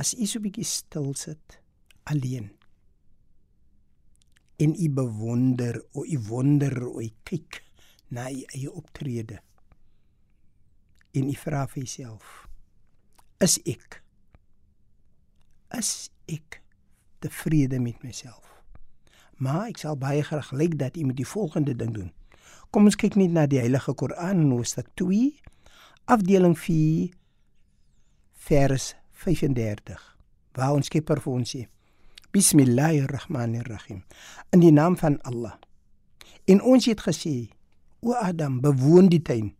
as u so 'n bietjie stil sit alleen. En u bewonder, o u wonder, o u kyk na u eie optrede. En u vra vir jouself: Is ek is ek tevrede met myself? Maar ek sal baie graag lyk dat u met die volgende ding doen. Kom ons kyk net na die Heilige Koran Hoofstuk 2, afdeling 4, vers 35. Waar ons Skepper vir ons sê: Bismillahirrahmanirrahim. In die naam van Allah. En ons het gesê: O Adam, bewoon die tuin.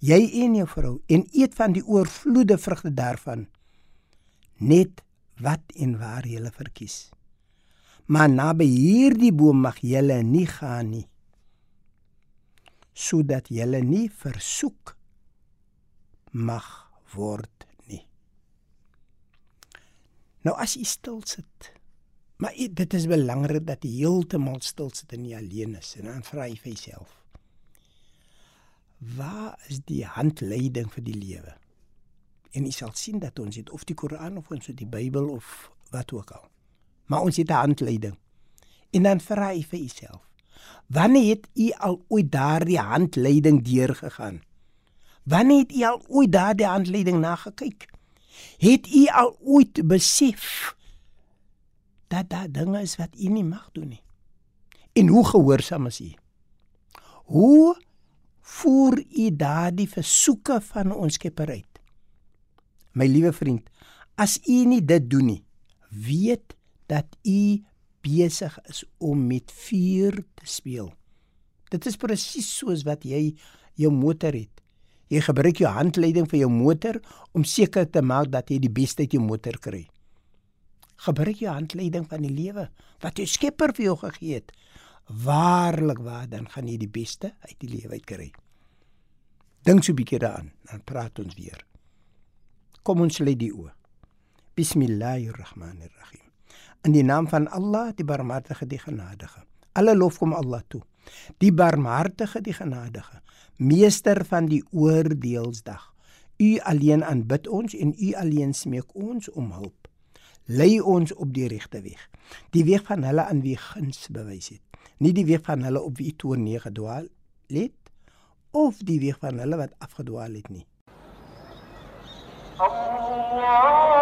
Jy en jou vrou en eet van die oorvloede vrugte daarvan. Net wat en waar jy verkies maar naby hierdie boom mag julle nie gaan nie sodat julle nie versoek mag word nou as jy stil sit maar jy, dit is belangrik dat jy heeltemal stil sit en nie alleen is en dan vra jy vir jouself waar is die handleiding vir die lewe en jy sal sien dat ons het of die Koran of ons het die Bybel of wat ook al maar ons het 'n handleiding. En dan vra jy vir jouself: Wanneer het u al ooit daardie handleiding deurgegaan? Wanneer het u al ooit daardie handleiding nagekyk? Het u al ooit besef dat daar dinge is wat u nie mag doen nie? En hoe gehoorsaam is u? Hoe voer u daardie versoeke van ons Skepper uit? My liewe vriend, as u nie dit doen nie, weet dat u besig is om met vuur te speel. Dit is presies soos wat jy jou motor het. Jy gebruik jou handleiding vir jou motor om seker te maak dat jy die beste uit jou motor kry. Gebruik jou handleiding van die lewe wat jou Skepper vir jou gegee het. Waarlik waar dan gaan jy die beste uit die lewe uitkry. Dink so 'n bietjie daaraan, dan praat ons weer. Kom ons lê die oë. Bismillahirrahmanirrahim. In die naam van Allah, die Barmhartige, die Genadige. Alle lof kom Allah toe die barmhartige, die genadige, meester van die oordeelsdag. U alleen aanbid ons en U alleen smeek ons om hulp. Lei ons op die regte weg, die weg van hulle aan wie guns bewys het, nie die weg van hulle op wie U toorn neergedwaal het of die weg van hulle wat afgedwaal het nie. Allah